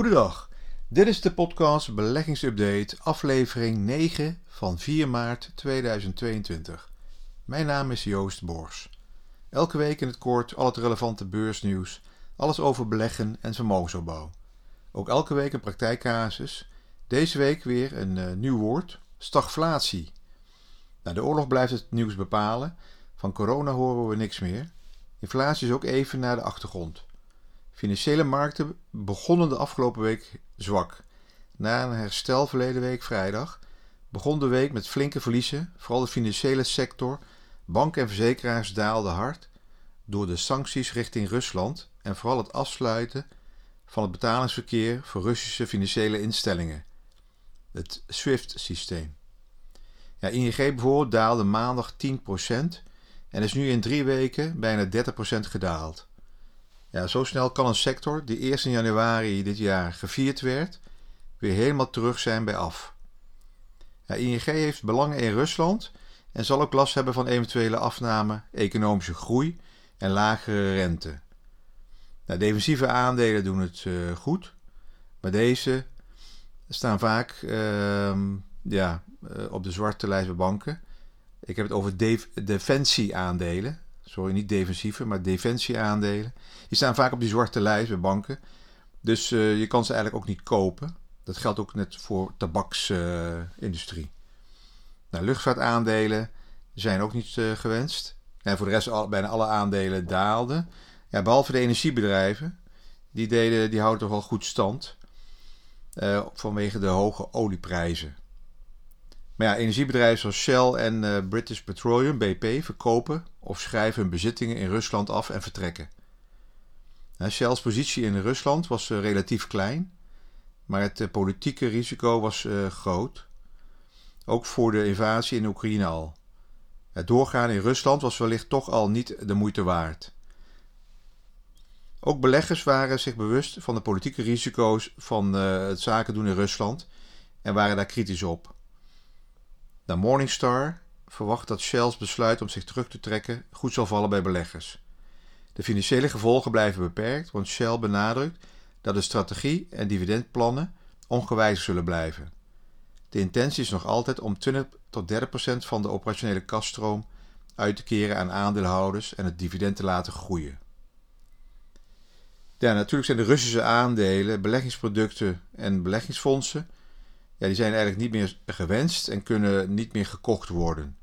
Goedendag, dit is de podcast Beleggingsupdate, aflevering 9 van 4 maart 2022. Mijn naam is Joost Bors. Elke week in het kort al het relevante beursnieuws, alles over beleggen en vermogensopbouw. Ook elke week een praktijkcasus. Deze week weer een uh, nieuw woord, stagflatie. Nou, de oorlog blijft het nieuws bepalen. Van corona horen we niks meer. Inflatie is ook even naar de achtergrond. Financiële markten begonnen de afgelopen week zwak. Na een herstel verleden week vrijdag begon de week met flinke verliezen. Vooral de financiële sector, banken en verzekeraars daalden hard door de sancties richting Rusland en vooral het afsluiten van het betalingsverkeer voor Russische financiële instellingen. Het SWIFT-systeem. Ja, ING bijvoorbeeld daalde maandag 10% en is nu in drie weken bijna 30% gedaald. Ja, zo snel kan een sector die eerst in januari dit jaar gevierd werd, weer helemaal terug zijn bij af. Ja, ING heeft belangen in Rusland en zal ook last hebben van eventuele afname economische groei en lagere rente. Nou, defensieve aandelen doen het uh, goed, maar deze staan vaak uh, ja, uh, op de zwarte lijst bij banken. Ik heb het over def defensieaandelen. Sorry, niet defensieve, maar defensieaandelen. Die staan vaak op die zwarte lijst bij banken. Dus uh, je kan ze eigenlijk ook niet kopen. Dat geldt ook net voor tabaksindustrie. nou, luchtvaartaandelen zijn ook niet uh, gewenst. En voor de rest bijna alle aandelen daalden. Ja, behalve de energiebedrijven. Die, deden, die houden toch wel goed stand. Uh, vanwege de hoge olieprijzen. Maar energiebedrijven zoals Shell en uh, British Petroleum, BP, verkopen of schrijven hun bezittingen in Rusland af en vertrekken. Shell's positie in Rusland was uh, relatief klein, maar het uh, politieke risico was groot. Ook voor de invasie in Oekraïne al. Het doorgaan in Rusland was wellicht toch al niet de moeite waard. Ook beleggers waren zich bewust van de politieke risico's van het zaken doen in Rusland en waren daar kritisch op. De Morningstar verwacht dat Shell's besluit om zich terug te trekken goed zal vallen bij beleggers. De financiële gevolgen blijven beperkt, want Shell benadrukt dat de strategie en dividendplannen ongewijzigd zullen blijven. De intentie is nog altijd om 20 tot 30 procent van de operationele kaststroom uit te keren aan aandeelhouders en het dividend te laten groeien. Natuurlijk zijn de Russische aandelen, beleggingsproducten en beleggingsfondsen ja, die zijn eigenlijk niet meer gewenst en kunnen niet meer gekocht worden.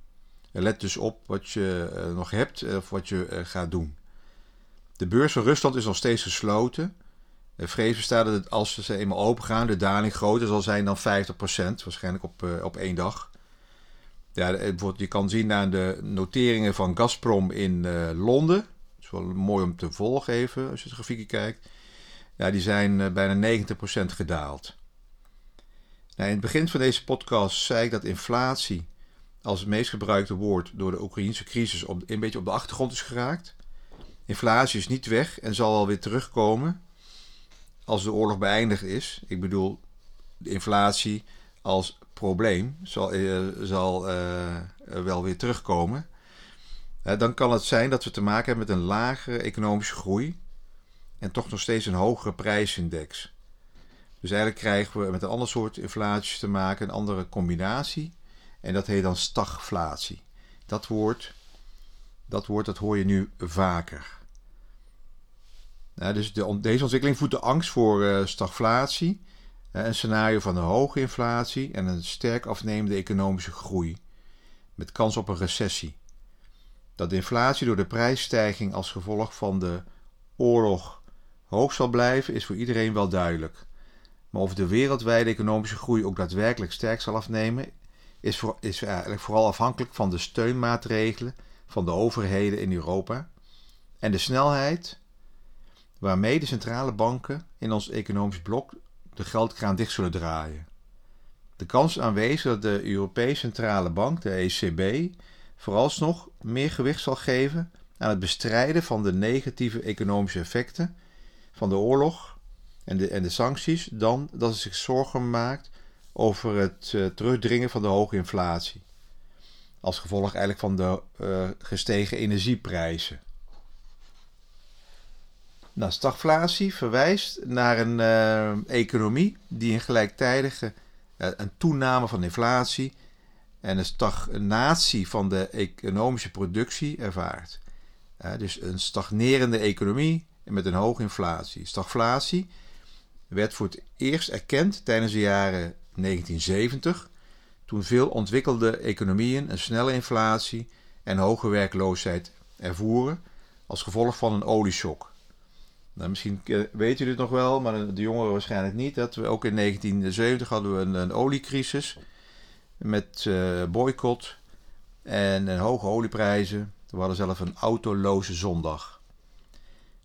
Let dus op wat je uh, nog hebt of wat je uh, gaat doen. De beurs van Rusland is nog steeds gesloten. Uh, vrees bestaat dat het, als ze eenmaal open gaan, de daling groter zal zijn dan 50%, waarschijnlijk op, op één dag. Ja, je kan zien aan de noteringen van Gazprom in Londen. Dat is wel mooi om te volgen even, als je het grafiekje kijkt. Ja, die zijn bijna 90% gedaald. Nou, in het begin van deze podcast zei ik dat inflatie als het meest gebruikte woord door de Oekraïnse crisis op, een beetje op de achtergrond is geraakt. Inflatie is niet weg en zal alweer terugkomen als de oorlog beëindigd is. Ik bedoel, de inflatie als probleem zal, uh, zal uh, wel weer terugkomen. Uh, dan kan het zijn dat we te maken hebben met een lagere economische groei en toch nog steeds een hogere prijsindex. Dus eigenlijk krijgen we met een ander soort inflatie te maken, een andere combinatie. En dat heet dan stagflatie. Dat woord, dat woord dat hoor je nu vaker. Nou, dus de, deze ontwikkeling voedt de angst voor uh, stagflatie, een scenario van een hoge inflatie en een sterk afnemende economische groei, met kans op een recessie. Dat de inflatie door de prijsstijging als gevolg van de oorlog hoog zal blijven, is voor iedereen wel duidelijk. Of de wereldwijde economische groei ook daadwerkelijk sterk zal afnemen, is, is eigenlijk vooral afhankelijk van de steunmaatregelen van de overheden in Europa en de snelheid waarmee de centrale banken in ons economisch blok de geldkraan dicht zullen draaien. De kans aanwezig dat de Europese Centrale Bank, de ECB, vooralsnog meer gewicht zal geven aan het bestrijden van de negatieve economische effecten van de oorlog en de, en de sancties dan dat ze zich zorgen maakt over het uh, terugdringen van de hoge inflatie. Als gevolg eigenlijk van de uh, gestegen energieprijzen. Nou, stagflatie verwijst naar een uh, economie die een gelijktijdige een toename van inflatie en een stagnatie van de economische productie ervaart. Dus een stagnerende economie met een hoge inflatie. Stagflatie werd voor het eerst erkend tijdens de jaren 1970, toen veel ontwikkelde economieën een snelle inflatie en hoge werkloosheid ervoeren als gevolg van een olieshock. Nou, misschien weet u dit nog wel, maar de jongeren waarschijnlijk niet. Dat we ook in 1970 hadden we een, oliecrisis met uh, boycott en een hoge olieprijzen. We hadden zelf een autoloze zondag.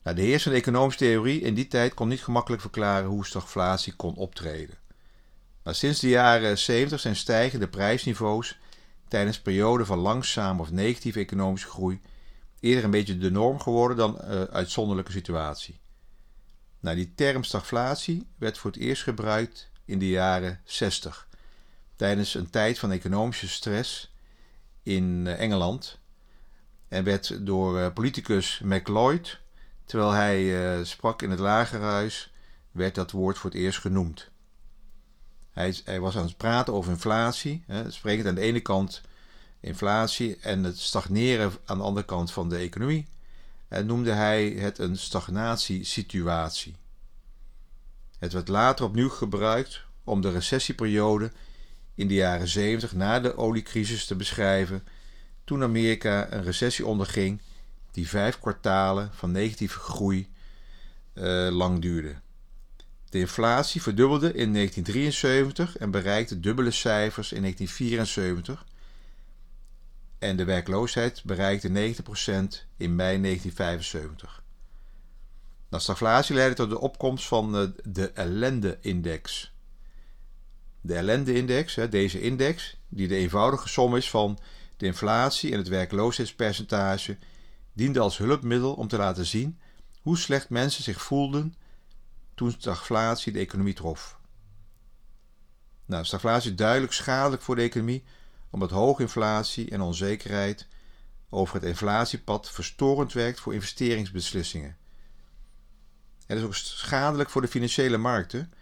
Nou, de heersende economische theorie in die tijd kon niet gemakkelijk verklaren hoe stagflatie kon optreden. Maar sinds de jaren 70 zijn stijgende prijsniveaus tijdens perioden van langzame of negatieve economische groei eerder een beetje de norm geworden dan uh, uitzonderlijke situatie. Nou, die term stagflatie werd voor het eerst gebruikt in de jaren 60, tijdens een tijd van economische stress in uh, Engeland en werd door uh, politicus MacLeod, terwijl hij sprak in het lagerhuis, werd dat woord voor het eerst genoemd. Hij, hij was aan het praten over inflatie, hè, sprekend aan de ene kant inflatie en het stagneren aan de andere kant van de economie, en noemde hij het een stagnatiesituatie. Het werd later opnieuw gebruikt om de recessieperiode in de jaren 70 na de oliecrisis te beschrijven, toen Amerika een recessie onderging die vijf kwartalen van negatieve groei uh, lang duurde. De inflatie verdubbelde in 1973 en bereikte dubbele cijfers in 1974 en de werkloosheid bereikte 90% in mei 1975. De stagflatie leidde tot de opkomst van de ellende-index. De ellende-index, deze index, die de eenvoudige som is van de inflatie en het werkloosheidspercentage, diende als hulpmiddel om te laten zien hoe slecht mensen zich voelden toen stagflatie de economie trof. Nou, stagflatie is duidelijk schadelijk voor de economie omdat hoge inflatie en onzekerheid over het inflatiepad verstorend werkt voor investeringsbeslissingen. Het is ook schadelijk voor de financiële markten,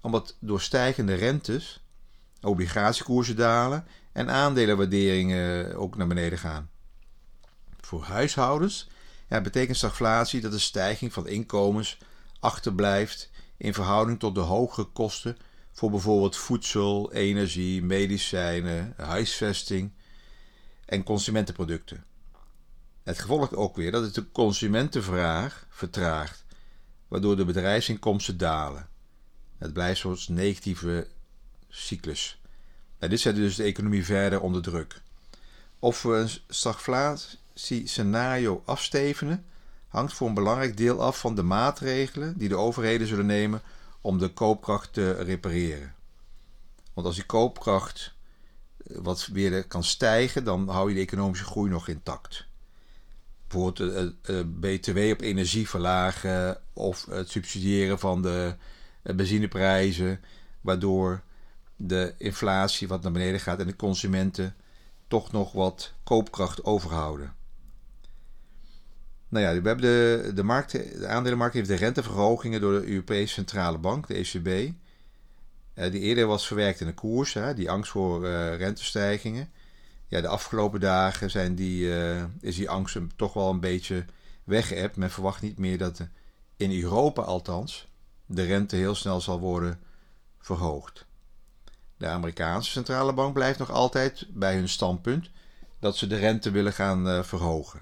omdat door stijgende rentes obligatiekoersen dalen en aandelenwaarderingen ook naar beneden gaan. Voor huishoudens ja, betekent stagflatie dat de stijging van inkomens achterblijft in verhouding tot de hogere kosten voor bijvoorbeeld voedsel, energie, medicijnen, huisvesting en consumentenproducten. Het gevolg ook weer dat het de consumentenvraag vertraagt, waardoor de bedrijfsinkomsten dalen. Het blijft zo'n negatieve cyclus. Nou, dit zet dus de economie verder onder druk. Of we een stagflatie-scenario afstevenen, hangt voor een belangrijk deel af van de maatregelen die de overheden zullen nemen om de koopkracht te repareren. Want als die koopkracht eh, wat weer kan stijgen, dan hou je de economische groei nog intact. Bijvoorbeeld uh, uh, BTW op energie verlagen of het subsidiëren van de benzineprijzen, waardoor de inflatie wat naar beneden gaat en de consumenten toch nog wat koopkracht overhouden. Nou ja, we hebben de, de, markt, de aandelenmarkt heeft de renteverhogingen door de Europese Centrale Bank, de ECB, uh, die eerder was verwerkt in de koers, hè, die angst voor uh, rentestijgingen. Ja, de afgelopen dagen zijn die, uh, is die angst toch wel een beetje weggeëpt. Men verwacht niet meer dat in Europa althans de rente heel snel zal worden verhoogd. De Amerikaanse centrale bank blijft nog altijd bij hun standpunt dat ze de rente willen gaan verhogen.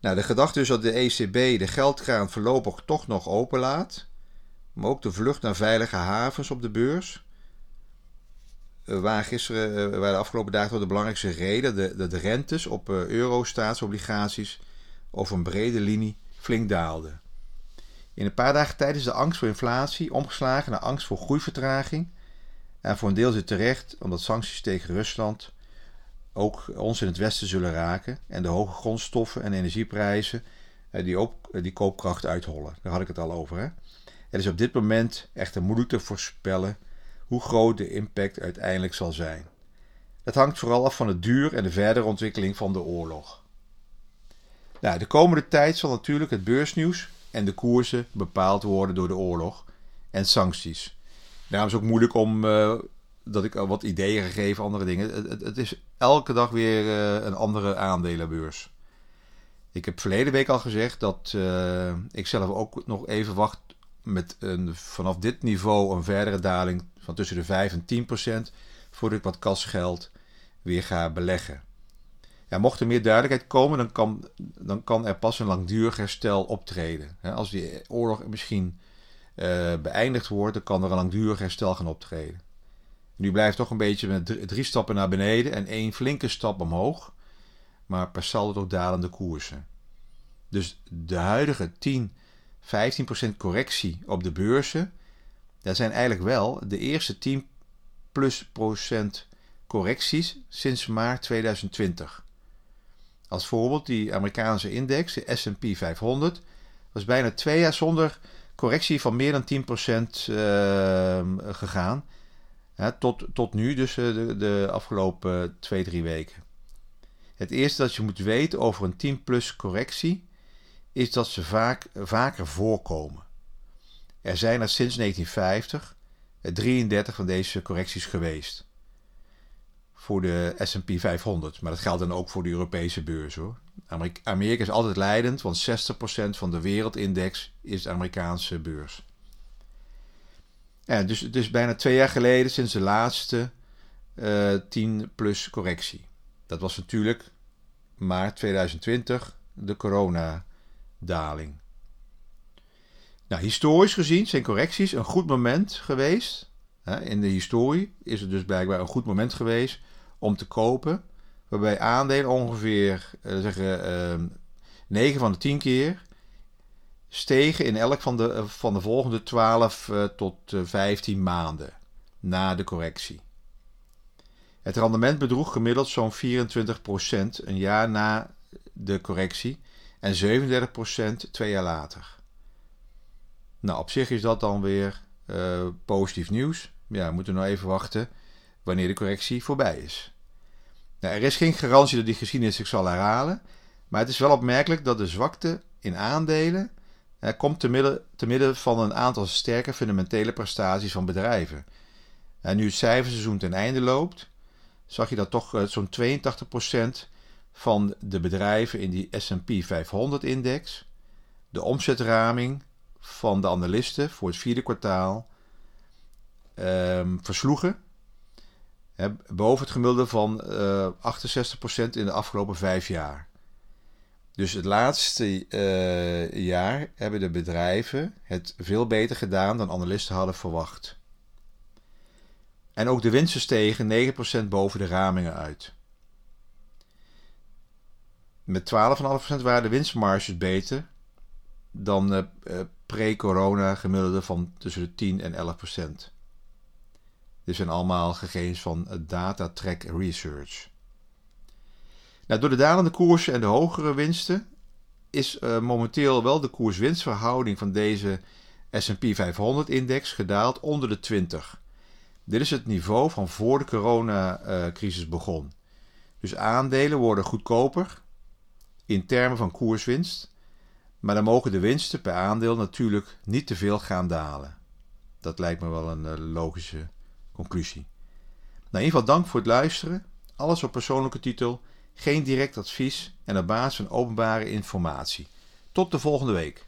Nou, de gedachte is dat de ECB de geldkraan voorlopig toch nog openlaat, maar ook de vlucht naar veilige havens op de beurs, eh, waar gisteren, eh, waar de afgelopen dagen door de belangrijkste reden, de, de, rentes op uh, euro-staatsobligaties over een brede linie flink daalden. In een paar dagen tijd is de angst voor inflatie omgeslagen naar angst voor groeivertraging. En voor een deel zit terecht omdat sancties tegen Rusland ook ons in het Westen zullen raken en de hoge grondstoffen en energieprijzen eh, die, ook, eh, die koopkracht uithollen. Daar had ik het al over. Hè? Het is op dit moment echter moeilijk te voorspellen hoe groot de impact uiteindelijk zal zijn. Het hangt vooral af van het duur en de verdere ontwikkeling van de oorlog. Nou, de komende tijd zal natuurlijk het beursnieuws en de koersen bepaald worden door de oorlog en sancties. Daarom is het ook moeilijk om uh, dat ik wat ideeën gegeven, andere dingen. Het, het, is elke dag weer uh, een andere aandelenbeurs. Ik heb verleden week al gezegd dat uh, ik zelf ook nog even wacht met een, vanaf dit niveau een verdere daling van tussen de 5 en 10 procent voordat ik wat kasgeld weer ga beleggen. Ja, mocht er meer duidelijkheid komen, dan kan, dan kan er pas een langdurig herstel optreden. Als die oorlog misschien uh, beëindigd wordt, dan kan er een langdurig herstel gaan optreden. Nu blijft toch een beetje met drie, stappen naar beneden en één flinke stap omhoog, maar per saldo toch dalende koersen. Dus de huidige 10, 15% correctie op de beurzen, dat zijn eigenlijk wel de eerste 10 plus procent correcties sinds maart 2020. Als voorbeeld, die Amerikaanse index, de SP 500, was bijna twee jaar zonder correctie van meer dan 10% uh, gegaan. Tot, tot nu, dus uh, de, de afgelopen 2, 3 weken. Het eerste dat je moet weten over een 10 plus correctie is dat ze vaak, vaker voorkomen. Er zijn er sinds 1950 33 van deze correcties geweest voor de S&P 500. Maar dat geldt dan ook voor de Europese beurs hoor. Amerika is altijd leidend, want 60% van de wereldindex is de Amerikaanse beurs. Ja, dus het is bijna twee jaar geleden sinds de laatste uh, eh, 10 plus correctie. Dat was natuurlijk maart 2020, de coronadaling. Nou, historisch gezien zijn correcties een goed moment geweest. In de historie is het dus blijkbaar een goed moment geweest om te kopen. Waarbij aandelen ongeveer uh, zeggen, uh, ehm, 9 van de 10 keer stegen in elk van de, van de volgende 12 uh, tot 15 maanden na de correctie. Het rendement bedroeg gemiddeld zo'n 24% een jaar na de correctie en 37% twee jaar later. Nou, op zich is dat dan weer uh, positief nieuws. Ja, we moeten nog even wachten wanneer de correctie voorbij is. Nou, er is geen garantie dat die geschiedenis zich zal herhalen, maar het is wel opmerkelijk dat de zwakte in aandelen eh, komt te midden, te midden van een aantal sterke fundamentele prestaties van bedrijven. En nu het cijferseizoen ten einde loopt, zag je dat toch uh, zo'n 82% van de bedrijven in die S&P 500-index de omzetraming van de analisten voor het vierde kwartaal um, versloegen boven het gemiddelde van eh, 68% in de afgelopen vijf jaar. Dus het laatste uh, jaar hebben de bedrijven het veel beter gedaan dan analisten hadden verwacht. En ook de winsten stegen 9% boven de ramingen uit. Met 12,5% waren de winstmarges beter dan uh, pre-corona gemiddelde van tussen de 10 en 11%. Dit zijn allemaal gegevens van Data Track Research. Nou, door de dalende koersen en de hogere winsten is uh, momenteel wel de koers-winstverhouding van deze S&P 500-index gedaald onder de 20. Dit is het niveau van voor de coronacrisis begon. Dus aandelen worden goedkoper in termen van koerswinst, maar dan mogen de winsten per aandeel natuurlijk niet te veel gaan dalen. Dat lijkt me wel een uh, logische Conclusie. Nou, in ieder geval dank voor het luisteren. Alles op persoonlijke titel, geen direct advies en op basis van openbare informatie. Tot de volgende week.